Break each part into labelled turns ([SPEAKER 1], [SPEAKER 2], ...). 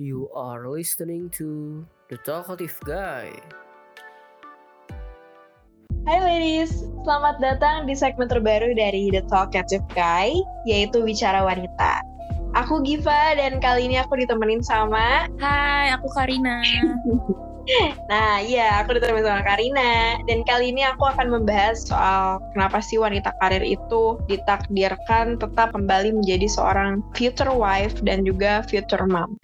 [SPEAKER 1] You are listening to The Talkative Guy.
[SPEAKER 2] Hai ladies, selamat datang di segmen terbaru dari The Talkative Guy, yaitu Bicara Wanita. Aku Giva dan kali ini aku ditemenin sama
[SPEAKER 3] Hai, aku Karina.
[SPEAKER 2] Nah, iya, aku ditemenin sama Karina dan kali ini aku akan membahas soal kenapa sih wanita karir itu ditakdirkan tetap kembali menjadi seorang future wife dan juga future mom.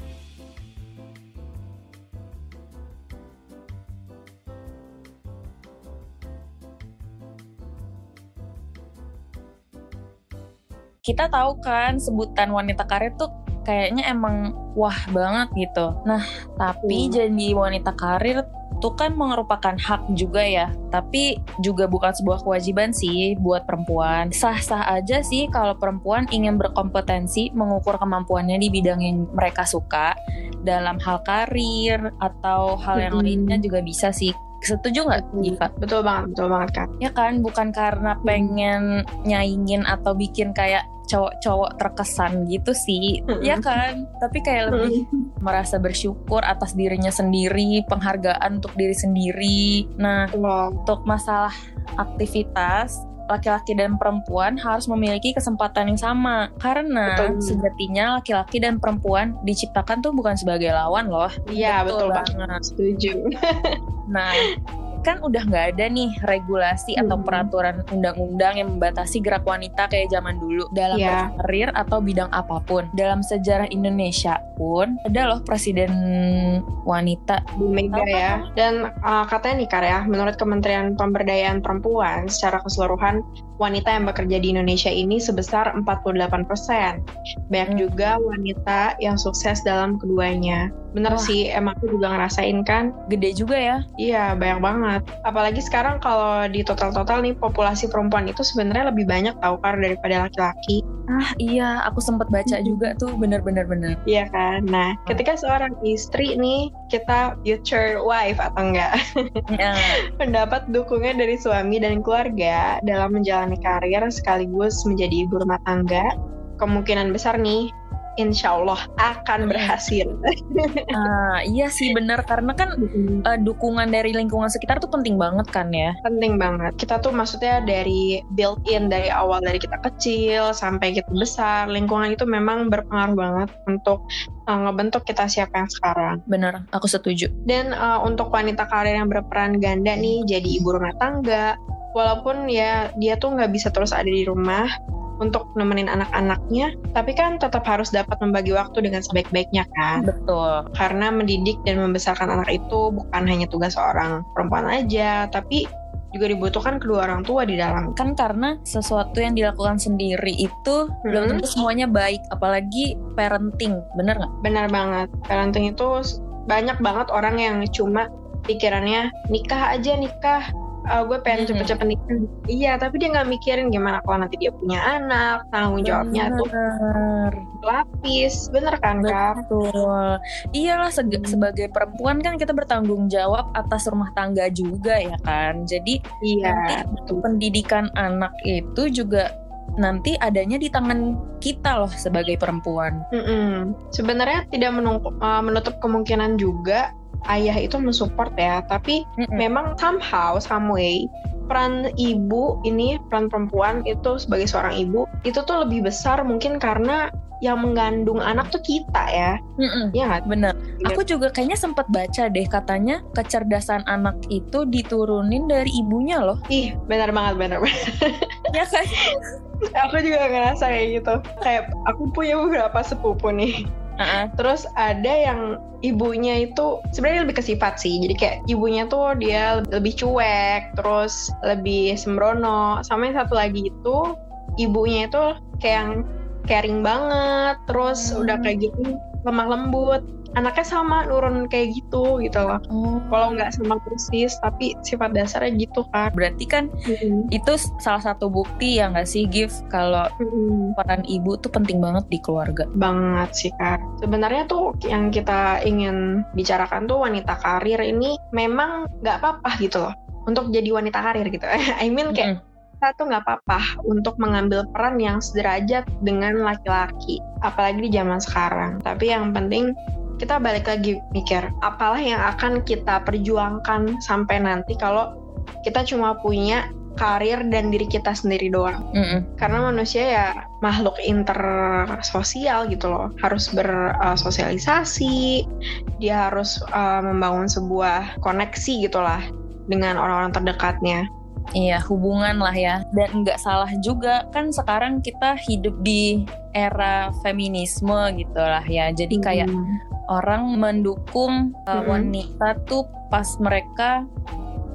[SPEAKER 3] Kita tahu kan sebutan wanita karir tuh kayaknya emang wah banget gitu. Nah, tapi
[SPEAKER 2] Hmm.
[SPEAKER 3] jadi wanita karir tuh kan merupakan hak juga ya, tapi juga bukan sebuah kewajiban sih buat perempuan. Sah-sah aja sih kalau perempuan ingin berkompetensi mengukur kemampuannya di bidang yang mereka suka dalam hal karir atau hal yang
[SPEAKER 2] Mm-mm.
[SPEAKER 3] lainnya juga bisa sih. Setuju nggak, Giva?
[SPEAKER 2] Betul banget, betul banget Kak.
[SPEAKER 3] Ya kan, bukan karena pengen nyaingin atau bikin kayak cowok-cowok terkesan gitu sih.
[SPEAKER 2] Mm-mm.
[SPEAKER 3] Ya kan? Tapi kayak lebih merasa bersyukur atas dirinya sendiri, penghargaan untuk diri sendiri. Nah,
[SPEAKER 2] Betul.
[SPEAKER 3] untuk masalah aktivitas laki-laki dan perempuan harus memiliki kesempatan yang sama karena
[SPEAKER 2] Betul.
[SPEAKER 3] sejatinya laki-laki dan perempuan diciptakan tuh bukan sebagai lawan loh.
[SPEAKER 2] Iya, betul, banget.
[SPEAKER 3] banget.
[SPEAKER 2] Setuju.
[SPEAKER 3] Nah, kan udah nggak ada nih regulasi atau
[SPEAKER 2] Hmm.
[SPEAKER 3] peraturan undang-undang yang membatasi gerak wanita kayak zaman dulu dalam
[SPEAKER 2] Iya.
[SPEAKER 3] karir atau bidang apa pun. Dalam sejarah Indonesia pun ada loh presiden wanita.
[SPEAKER 2] Bu Mega ya.
[SPEAKER 3] kan?
[SPEAKER 2] Dan uh, katanya nih Kak ya, menurut Kementerian Pemberdayaan Perempuan secara keseluruhan wanita yang bekerja di Indonesia ini sebesar 48%. Banyak
[SPEAKER 3] Hmm.
[SPEAKER 2] juga wanita yang sukses dalam keduanya. Bener
[SPEAKER 3] Wah.
[SPEAKER 2] sih, emang aku juga ngerasain kan.
[SPEAKER 3] Gede juga ya.
[SPEAKER 2] Iya, banyak banget. Apalagi sekarang kalau di total-total nih populasi perempuan itu sebenarnya lebih banyak tahu Kak daripada laki-laki.
[SPEAKER 3] Ah iya, aku sempat baca juga tuh bener-bener bener.
[SPEAKER 2] Iya kan? Nah, ketika seorang istri nih, kita future wife atau enggak?
[SPEAKER 3] Ya,
[SPEAKER 2] mendapat dukungan dari suami dan keluarga dalam menjalani karir sekaligus menjadi ibu rumah tangga, kemungkinan besar nih, insya Allah akan
[SPEAKER 3] Hmm.
[SPEAKER 2] berhasil.
[SPEAKER 3] ah, iya sih bener karena kan eh, dukungan dari lingkungan sekitar tuh penting banget kan ya.
[SPEAKER 2] Penting banget. Kita tuh maksudnya dari built in dari awal dari kita kecil sampai kita besar, lingkungan itu memang berpengaruh banget untuk uh, ngebentuk kita siapa yang sekarang.
[SPEAKER 3] Bener, aku setuju.
[SPEAKER 2] Dan uh, untuk wanita karir yang berperan ganda nih jadi ibu rumah tangga, walaupun ya dia tuh nggak bisa terus ada di rumah untuk nemenin anak-anaknya, tapi kan tetap harus dapat membagi waktu dengan sebaik-baiknya kan.
[SPEAKER 3] Betul.
[SPEAKER 2] Karena mendidik dan membesarkan anak itu bukan hanya tugas seorang perempuan aja, tapi juga dibutuhkan kedua orang tua di dalam.
[SPEAKER 3] kan karena sesuatu yang dilakukan sendiri itu belum
[SPEAKER 2] Hmm.
[SPEAKER 3] tentu semuanya baik apalagi parenting bener nggak
[SPEAKER 2] Benar banget. Parenting itu banyak banget orang yang cuma pikirannya nikah aja nikah. Ah, gue pengen
[SPEAKER 3] Hmm.
[SPEAKER 2] cepet-cepet nikah. Iya, tapi dia nggak mikirin gimana kalau nanti dia punya anak, tanggung jawabnya tuh
[SPEAKER 3] Bener.
[SPEAKER 2] lapis. Bener kan, Kak?
[SPEAKER 3] betul iyalah seg-
[SPEAKER 2] Hmm.
[SPEAKER 3] sebagai perempuan kan kita bertanggung jawab atas rumah tangga juga ya kan jadi
[SPEAKER 2] Iya,
[SPEAKER 3] nanti
[SPEAKER 2] betul.
[SPEAKER 3] pendidikan anak itu juga nanti adanya di tangan kita loh sebagai perempuan
[SPEAKER 2] Mm-mm. Sebenarnya tidak menung- uh, menutup kemungkinan juga ayah itu mensupport ya, tapi
[SPEAKER 3] Mm-mm.
[SPEAKER 2] memang somehow, some way, peran ibu ini, peran perempuan itu sebagai seorang ibu, itu tuh lebih besar mungkin karena yang mengandung anak tuh kita ya.
[SPEAKER 3] Mm-mm.
[SPEAKER 2] Iya nggak?
[SPEAKER 3] bener
[SPEAKER 2] Iya.
[SPEAKER 3] aku juga kayaknya sempat baca deh katanya kecerdasan anak itu diturunin dari ibunya loh
[SPEAKER 2] Ih, benar banget, benar banget.
[SPEAKER 3] ya kan
[SPEAKER 2] aku juga ngerasa kayak gitu. Kayak aku punya beberapa sepupu nih.
[SPEAKER 3] Ah,
[SPEAKER 2] Terus ada yang ibunya itu sebenarnya lebih ke sifat sih. Jadi kayak ibunya tuh dia lebih cuek, terus lebih sembrono. Sama yang satu lagi itu ibunya itu kayak yang caring banget, terus
[SPEAKER 3] Hmm.
[SPEAKER 2] udah kayak gitu lemah lembut. Anaknya sama nurun kayak gitu gitu loh.
[SPEAKER 3] oh
[SPEAKER 2] Kalau nggak sama persis, tapi sifat dasarnya gitu kan.
[SPEAKER 3] berarti kan
[SPEAKER 2] Mm-mm.
[SPEAKER 3] itu salah satu bukti ya nggak sih Gif kalau
[SPEAKER 2] Mm-mm.
[SPEAKER 3] peran ibu tuh penting banget di keluarga
[SPEAKER 2] banget sih kak. Sebenarnya tuh yang kita ingin bicarakan tuh wanita karir ini memang nggak apa-apa gitu loh untuk jadi wanita karir gitu. I mean kayak kita tuh nggak apa-apa untuk mengambil peran yang sederajat dengan laki-laki, apalagi di zaman sekarang. Tapi yang penting kita balik lagi mikir, apalah yang akan kita perjuangkan sampai nanti kalau kita cuma punya karir dan diri kita sendiri doang.
[SPEAKER 3] Mm-mm.
[SPEAKER 2] Karena manusia ya makhluk intersosial gitu loh, harus bersosialisasi, dia harus uh, membangun sebuah koneksi gitulah dengan orang-orang terdekatnya.
[SPEAKER 3] Iya, hubungan lah ya. Dan nggak salah juga, kan sekarang kita hidup di era feminisme gitu lah ya. Jadi kayak
[SPEAKER 2] Hmm.
[SPEAKER 3] Orang mendukung uh,
[SPEAKER 2] Mm-mm.
[SPEAKER 3] wanita tuh pas mereka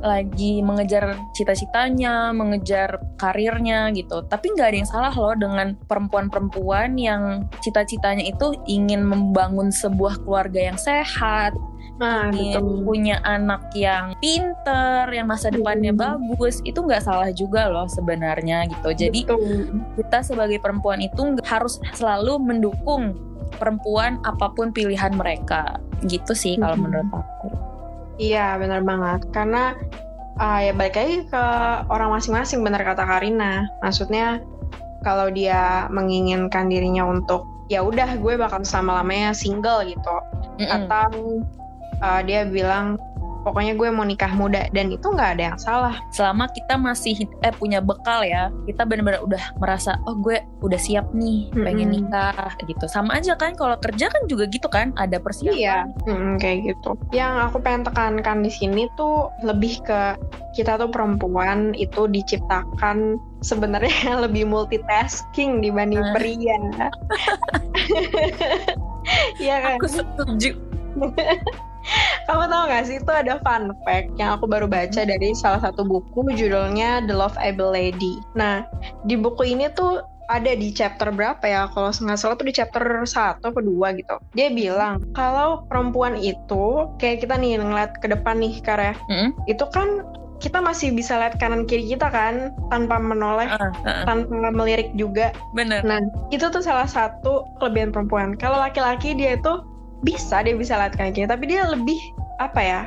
[SPEAKER 3] lagi mengejar cita-citanya, mengejar karirnya gitu. Tapi nggak ada yang salah loh dengan perempuan-perempuan yang cita-citanya itu ingin membangun sebuah keluarga yang sehat,
[SPEAKER 2] Nah,
[SPEAKER 3] ingin
[SPEAKER 2] gitu.
[SPEAKER 3] punya anak yang pinter, yang masa depannya
[SPEAKER 2] Hmm.
[SPEAKER 3] bagus, itu nggak salah juga loh sebenarnya gitu. Jadi
[SPEAKER 2] Betul.
[SPEAKER 3] kita sebagai perempuan itu harus selalu mendukung perempuan apa pun pilihan mereka, gitu sih kalau
[SPEAKER 2] Mhm.
[SPEAKER 3] menurut aku.
[SPEAKER 2] Iya, benar banget. Karena ah, ya balik lagi ke orang masing-masing, benar kata Karina. Maksudnya kalau dia menginginkan dirinya untuk ya udah gue bakal selama-lamanya single gitu.
[SPEAKER 3] Mm-mm.
[SPEAKER 2] Atau ah, dia bilang pokoknya gue mau nikah muda dan itu nggak ada yang salah.
[SPEAKER 3] Selama kita masih eh punya bekal ya, kita benar-benar udah merasa oh gue udah siap nih pengen
[SPEAKER 2] Mm-mm.
[SPEAKER 3] nikah gitu. Sama aja kan kalau kerja kan juga gitu kan, ada persiapan.
[SPEAKER 2] Iya, mm, kayak gitu. Yang aku pengen tekankan di sini tuh lebih ke kita tuh perempuan itu diciptakan sebenarnya lebih multitasking dibanding
[SPEAKER 3] Ah.
[SPEAKER 2] pria. Iya kan?
[SPEAKER 3] Aku setuju.
[SPEAKER 2] Kamu tahu gak sih itu ada fun fact yang aku baru baca dari salah satu buku judulnya The Love Able Lady. Nah, di buku ini tuh ada di chapter berapa ya? Kalau nggak salah tuh di chapter 1 atau 2 gitu. Dia bilang kalau perempuan itu kayak kita nih ngeliat ke depan nih karya
[SPEAKER 3] Mm-mm.
[SPEAKER 2] itu kan kita masih bisa lihat kanan kiri kita kan tanpa menoleh,
[SPEAKER 3] Ah, ah,
[SPEAKER 2] tanpa melirik juga.
[SPEAKER 3] bener.
[SPEAKER 2] Nah, itu tuh salah satu kelebihan perempuan. Kalau laki-laki dia itu bisa dia bisa lihat kanan kiri, tapi dia lebih apa ya?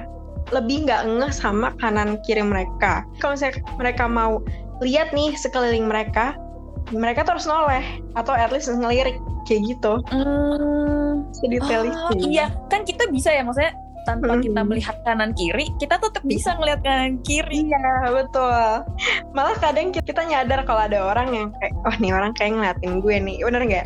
[SPEAKER 2] Lebih nggak ngeh sama kanan kiri mereka. Kalau misalnya mereka mau lihat nih sekeliling mereka, mereka terus noleh atau at least ngelirik kayak gitu.
[SPEAKER 3] Hmm.
[SPEAKER 2] Sedetail
[SPEAKER 3] Oh,
[SPEAKER 2] itu.
[SPEAKER 3] iya, kan kita bisa ya maksudnya tanpa
[SPEAKER 2] Mm-mm.
[SPEAKER 3] kita melihat kanan kiri, kita tetap bisa ngelihat kanan kiri.
[SPEAKER 2] Iya betul. Malah kadang kita nyadar kalau ada orang yang kayak, oh nih orang kayak ngeliatin gue nih, bener nggak?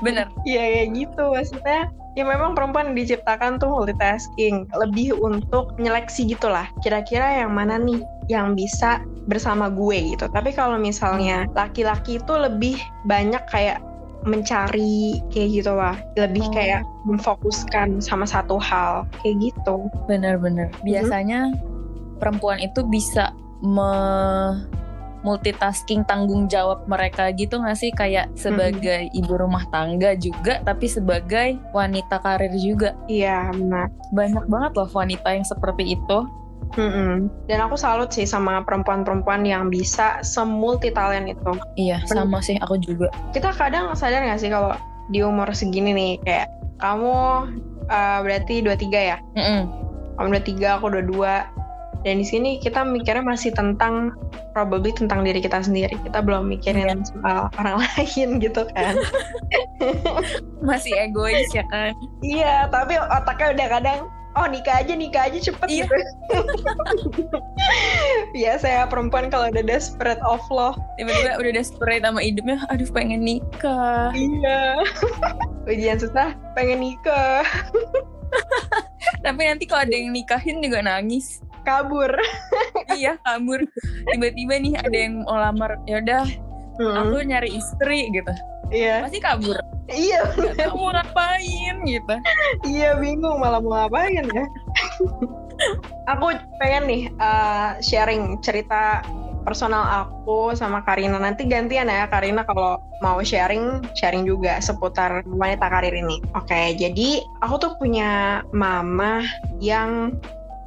[SPEAKER 3] Bener.
[SPEAKER 2] Iya kayak gitu maksudnya. Ya memang perempuan diciptakan tuh multitasking, lebih untuk nyeleksi gitulah. Kira-kira yang mana nih yang bisa bersama gue gitu. Tapi kalau misalnya laki-laki itu lebih banyak kayak mencari kayak gitu lah, lebih
[SPEAKER 3] Oh.
[SPEAKER 2] kayak memfokuskan sama satu hal kayak gitu.
[SPEAKER 3] Bener-bener. Biasanya perempuan itu bisa me multitasking tanggung jawab mereka gitu nggak sih kayak sebagai ibu rumah tangga juga tapi sebagai wanita karir juga
[SPEAKER 2] Iya benar.
[SPEAKER 3] banyak banget loh wanita yang seperti itu
[SPEAKER 2] Mm-mm. Dan aku salut sih sama perempuan-perempuan yang bisa semulti talent itu.
[SPEAKER 3] iya sama sih aku juga
[SPEAKER 2] Kita kadang sadar nggak sih kalau di umur segini nih kayak kamu uh, berarti 23 ya?
[SPEAKER 3] Mm-mm.
[SPEAKER 2] Kamu 23, aku 22. Dan di sini kita mikirnya masih tentang probably tentang diri kita sendiri. Kita belum mikirin soal orang lain gitu kan.
[SPEAKER 3] masih egois ya kan
[SPEAKER 2] iya, tapi otaknya udah kadang oh nikah aja nikah aja cepet
[SPEAKER 3] Iya.
[SPEAKER 2] gitu. Biasa ya perempuan kalau udah desperate of love
[SPEAKER 3] tiba-tiba udah desperate sama hidupnya aduh pengen nikah
[SPEAKER 2] Iya. Ujian susah, pengen nikah,
[SPEAKER 3] tapi nanti kalau ada yang nikahin juga nangis
[SPEAKER 2] kabur.
[SPEAKER 3] iya kabur tiba-tiba nih ada yang mau lamar ya udah aku nyari istri gitu
[SPEAKER 2] Iya,
[SPEAKER 3] pasti kabur.
[SPEAKER 2] Iya,
[SPEAKER 3] nggak mau ngapain gitu.
[SPEAKER 2] Iya bingung malah mau ngapain ya. aku pengen nih uh, sharing cerita personal aku sama Karina. Nanti gantian ya Karina kalau mau sharing sharing juga seputar wanita karir ini. Oke, jadi aku tuh punya mama yang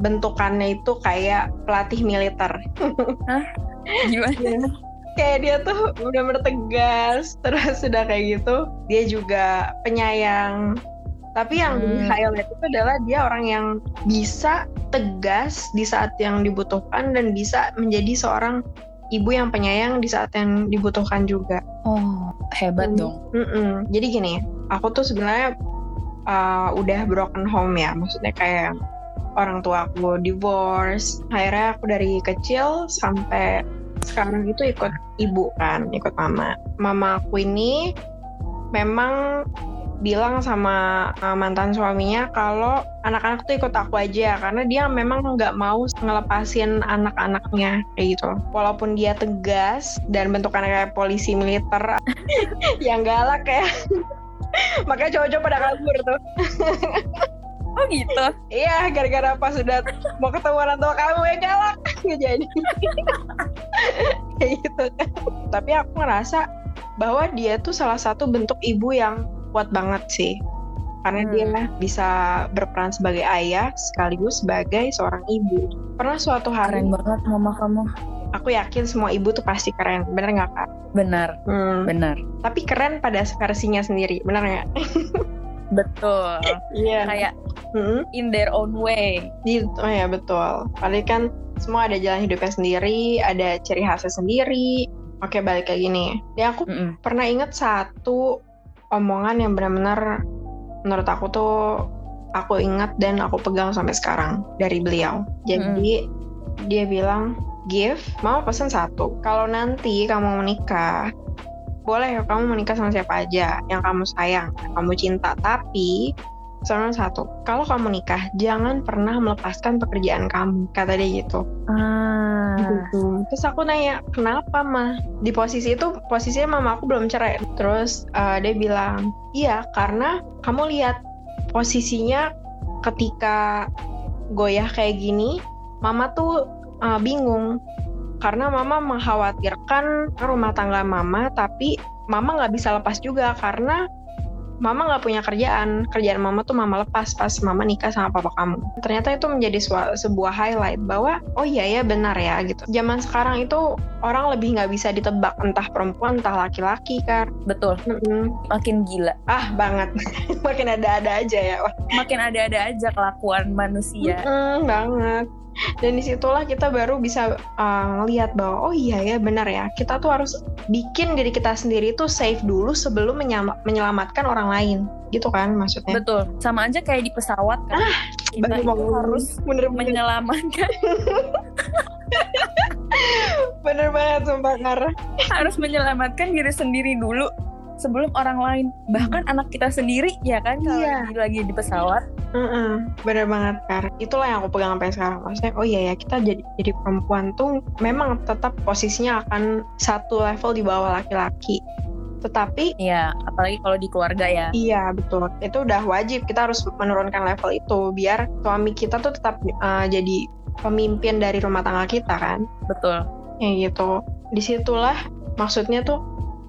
[SPEAKER 2] bentukannya itu kayak pelatih militer.
[SPEAKER 3] gimana
[SPEAKER 2] kayak dia tuh udah bertegas terus sudah kayak gitu dia juga penyayang tapi yang
[SPEAKER 3] Hmm.
[SPEAKER 2] highlight itu adalah dia orang yang bisa tegas di saat yang dibutuhkan dan bisa menjadi seorang ibu yang penyayang di saat yang dibutuhkan juga.
[SPEAKER 3] Oh, hebat
[SPEAKER 2] Hmm.
[SPEAKER 3] dong.
[SPEAKER 2] Mm-mm. Jadi gini, aku tuh sebenarnya uh, udah broken home ya, maksudnya kayak orang tua aku divorce. Akhirnya aku dari kecil sampai sekarang itu ikut ibu kan, ikut mama. Mama aku ini memang bilang sama uh, mantan suaminya kalau anak-anak tuh ikut aku aja karena dia memang nggak mau ngelepasin anak-anaknya kayak gitu. Walaupun dia tegas dan bentukannya kayak polisi militer yang galak ya. Makanya cowok-cowok pada kabur tuh.
[SPEAKER 3] Oh gitu.
[SPEAKER 2] Iya, gara-gara pas sudah mau ketemu orang tua kamu yang galak. Nggak jadi. Kayak gitu kan. Tapi aku ngerasa bahwa dia tuh salah satu bentuk ibu yang kuat banget sih. Karena
[SPEAKER 3] Hmm.
[SPEAKER 2] dia bisa berperan sebagai ayah sekaligus sebagai seorang ibu. Pernah suatu hari,
[SPEAKER 3] Keren banget mama kamu.
[SPEAKER 2] aku yakin semua ibu tuh pasti keren. Bener nggak kak?
[SPEAKER 3] Benar,
[SPEAKER 2] Hmm.
[SPEAKER 3] benar.
[SPEAKER 2] Tapi keren pada versinya sendiri. Bener nggak?
[SPEAKER 3] Betul.
[SPEAKER 2] Iya.
[SPEAKER 3] Kayak
[SPEAKER 2] Hmm.
[SPEAKER 3] in their own way.
[SPEAKER 2] Gitu, oh ya betul. Paling kan semua ada jalan hidupnya sendiri, ada ciri khasnya sendiri. Oke balik kayak gini. Ya aku
[SPEAKER 3] Mm-mm.
[SPEAKER 2] pernah inget satu omongan yang benar-benar menurut aku tuh aku ingat dan aku pegang sampai sekarang dari beliau. Jadi dia bilang, give, mau pesan satu. Kalau nanti kamu menikah, boleh kamu menikah sama siapa aja yang kamu sayang, yang kamu cinta. Tapi sama satu, kalau kamu nikah, jangan pernah melepaskan pekerjaan kamu. Kata dia gitu.
[SPEAKER 3] Ah.
[SPEAKER 2] Gitu. Terus aku nanya, kenapa mah? Di posisi itu, posisinya mama aku belum cerai. Terus uh, dia bilang, iya karena kamu lihat posisinya ketika goyah kayak gini, mama tuh uh, bingung. Karena mama mengkhawatirkan rumah tangga mama, tapi mama nggak bisa lepas juga karena mama nggak punya kerjaan. Kerjaan mama tuh mama lepas pas mama nikah sama papa kamu. Ternyata itu menjadi sebuah highlight bahwa oh iya ya benar ya gitu. Zaman sekarang itu orang lebih nggak bisa ditebak entah perempuan entah laki-laki kan.
[SPEAKER 3] Betul.
[SPEAKER 2] Mm-mm.
[SPEAKER 3] Makin gila.
[SPEAKER 2] Ah banget. Makin ada-ada aja ya.
[SPEAKER 3] Makin ada-ada aja kelakuan manusia.
[SPEAKER 2] mm-mm, banget. Dan di situlah kita baru bisa uh, ngelihat bahwa oh iya ya benar ya. Kita tuh harus bikin diri kita sendiri tuh safe dulu sebelum menyelamatkan orang lain. Gitu kan maksudnya.
[SPEAKER 3] Betul. Sama aja kayak di pesawat kan. Kita
[SPEAKER 2] Baru
[SPEAKER 3] itu harus
[SPEAKER 2] bener-bener
[SPEAKER 3] menyelamatkan.
[SPEAKER 2] Bener banget sumpah
[SPEAKER 3] harus menyelamatkan diri sendiri dulu sebelum orang lain bahkan anak kita sendiri ya kan kalau
[SPEAKER 2] Iya.
[SPEAKER 3] lagi, lagi di pesawat
[SPEAKER 2] Mm-mm, bener banget Kar. Itulah yang aku pegang sampai sekarang. Maksudnya, oh iya ya kita jadi jadi perempuan tuh memang tetap posisinya akan satu level di bawah laki-laki. Tetapi
[SPEAKER 3] ya apalagi kalau di keluarga ya
[SPEAKER 2] iya betul, itu udah wajib kita harus menurunkan level itu biar suami kita tuh tetap uh, jadi pemimpin dari rumah tangga kita kan.
[SPEAKER 3] betul
[SPEAKER 2] Ya gitu. Di situlah maksudnya tuh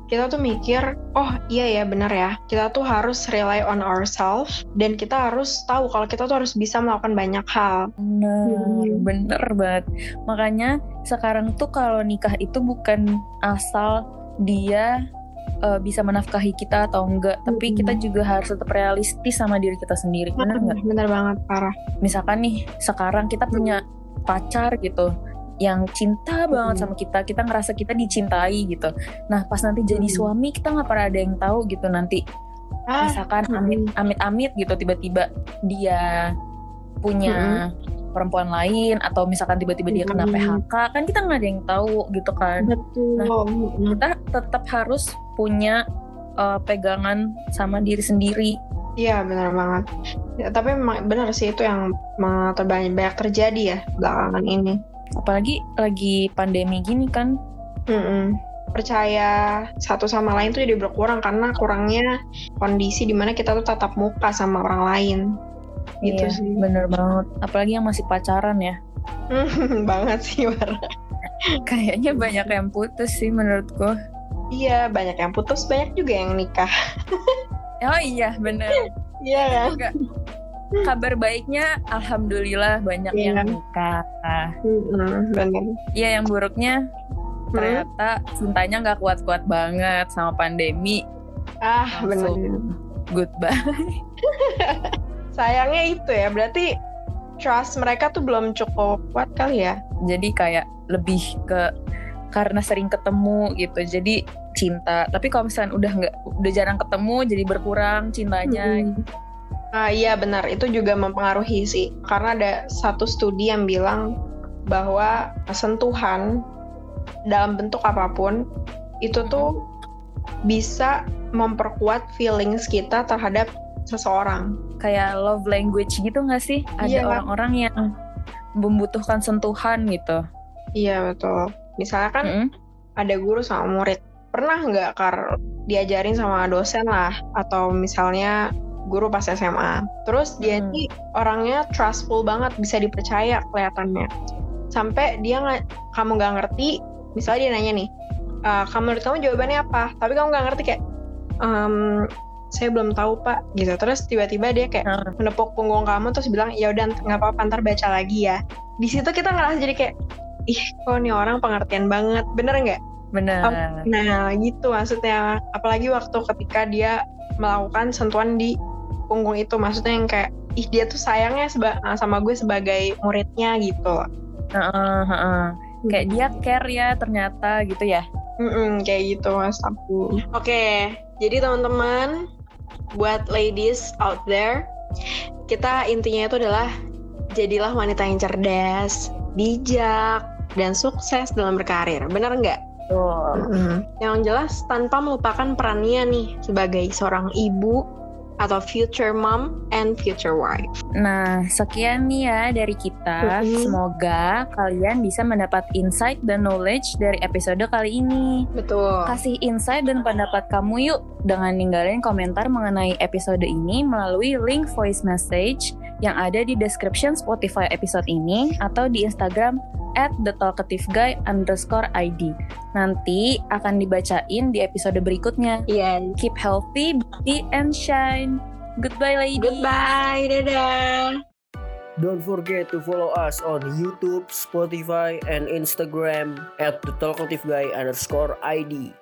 [SPEAKER 2] kita tuh mikir, oh iya ya benar ya, kita tuh harus rely on ourselves dan kita harus tahu kalau kita tuh harus bisa melakukan banyak hal.
[SPEAKER 3] bener
[SPEAKER 2] Hmm.
[SPEAKER 3] bener banget makanya sekarang tuh kalau nikah itu bukan asal dia eh, bisa menafkahi kita atau enggak tapi
[SPEAKER 2] Mm-mm.
[SPEAKER 3] kita juga harus tetap realistis sama diri kita sendiri bener nggak
[SPEAKER 2] Bener banget, parah.
[SPEAKER 3] misalkan nih sekarang kita punya pacar gitu yang cinta banget
[SPEAKER 2] Hmm.
[SPEAKER 3] sama kita kita ngerasa kita dicintai gitu nah pas nanti jadi
[SPEAKER 2] Hmm.
[SPEAKER 3] suami kita nggak pernah ada yang tahu gitu nanti
[SPEAKER 2] Ah,
[SPEAKER 3] misalkan
[SPEAKER 2] hmm.
[SPEAKER 3] amit amit amit gitu tiba-tiba dia punya perempuan lain atau misalkan tiba-tiba dia kena
[SPEAKER 2] Hmm.
[SPEAKER 3] PHK kan kita nggak ada yang tahu gitu kan
[SPEAKER 2] betul. Mm.
[SPEAKER 3] kita tetap harus punya uh, pegangan sama diri sendiri
[SPEAKER 2] Iya, bener banget. Ya, tapi memang bener sih itu yang uh, terbanyak banyak terjadi ya belakangan ini.
[SPEAKER 3] Apalagi lagi pandemi gini kan
[SPEAKER 2] Mm-mm. Percaya satu sama lain tuh jadi berkurang karena kurangnya kondisi di mana kita tuh tatap muka sama orang lain. Gitu
[SPEAKER 3] iya
[SPEAKER 2] sih.
[SPEAKER 3] bener banget apalagi yang masih pacaran ya
[SPEAKER 2] banget sih.
[SPEAKER 3] Kayaknya banyak yang putus sih menurutku.
[SPEAKER 2] Iya, banyak yang putus, banyak juga yang nikah.
[SPEAKER 3] Oh iya bener.
[SPEAKER 2] Iya kan?
[SPEAKER 3] Kabar baiknya alhamdulillah banyak
[SPEAKER 2] Iya.
[SPEAKER 3] yang nikah.
[SPEAKER 2] Mm-mm, bener.
[SPEAKER 3] Iya yang buruknya
[SPEAKER 2] Hmm?
[SPEAKER 3] ternyata cintanya nggak kuat-kuat banget sama pandemi.
[SPEAKER 2] Ah.
[SPEAKER 3] Langsung. Goodbye.
[SPEAKER 2] Sayangnya itu ya, berarti trust mereka tuh belum cukup kuat kali ya.
[SPEAKER 3] Jadi kayak lebih ke karena sering ketemu gitu jadi cinta tapi kalau misalnya udah nggak udah jarang ketemu jadi berkurang cintanya
[SPEAKER 2] Mm-mm. Ah, iya benar, itu juga mempengaruhi sih. Karena ada satu studi yang bilang bahwa sentuhan dalam bentuk apa pun itu tuh bisa memperkuat feelings kita terhadap seseorang.
[SPEAKER 3] kayak love language gitu nggak sih ada
[SPEAKER 2] Iya.
[SPEAKER 3] orang-orang yang membutuhkan sentuhan gitu
[SPEAKER 2] Iya betul. Misalnya kan
[SPEAKER 3] Mm-mm.
[SPEAKER 2] ada guru sama murid. Pernah nggak kar diajarin sama dosen lah atau misalnya guru pas SMA. Terus dia
[SPEAKER 3] Hmm.
[SPEAKER 2] ini orangnya trustful banget, bisa dipercaya kelihatannya. Sampai dia nggak, kamu nggak ngerti, misalnya dia nanya nih, "E, kamu menurut kamu jawabannya apa? Tapi kamu nggak ngerti kayak, "Ehm, saya belum tahu pak, gitu. Terus tiba-tiba dia kayak
[SPEAKER 3] Hmm.
[SPEAKER 2] menepuk punggung kamu terus bilang, ya udah nggak apa-apa, ntar baca lagi ya. Di situ kita ngerasa jadi kayak, ih kok nih orang pengertian banget, bener nggak?
[SPEAKER 3] benar
[SPEAKER 2] Nah gitu maksudnya, apalagi waktu ketika dia melakukan sentuhan di punggung itu, maksudnya yang kayak, ih dia tuh sayangnya seba- sama gue sebagai muridnya gitu.
[SPEAKER 3] Heeh, heeh. kayak dia care ya ternyata gitu ya
[SPEAKER 2] Mm-mm, kayak gitu mas aku. Oke, jadi teman-teman, buat ladies out there, kita intinya itu adalah jadilah wanita yang cerdas, bijak, dan sukses dalam berkarir. Bener nggak?
[SPEAKER 3] Tuh.
[SPEAKER 2] Yang jelas tanpa melupakan perannya nih sebagai seorang ibu atau future mom and future wife.
[SPEAKER 3] Nah, sekian nih ya dari kita.
[SPEAKER 2] Mhm.
[SPEAKER 3] Semoga kalian bisa mendapat insight dan knowledge dari episode kali ini.
[SPEAKER 2] Betul.
[SPEAKER 3] Kasih insight dan pendapat kamu yuk dengan ninggalin komentar mengenai episode ini melalui link voice message yang ada di description Spotify episode ini atau di Instagram at thetalkativeguy underscore ID. Nanti akan dibacain di episode berikutnya.
[SPEAKER 2] Iya.
[SPEAKER 3] Keep healthy, beauty, and shine. Goodbye, lady.
[SPEAKER 2] Goodbye, dadah.
[SPEAKER 1] Don't forget to follow us on YouTube, Spotify, and Instagram at the talkative guy underscore ID.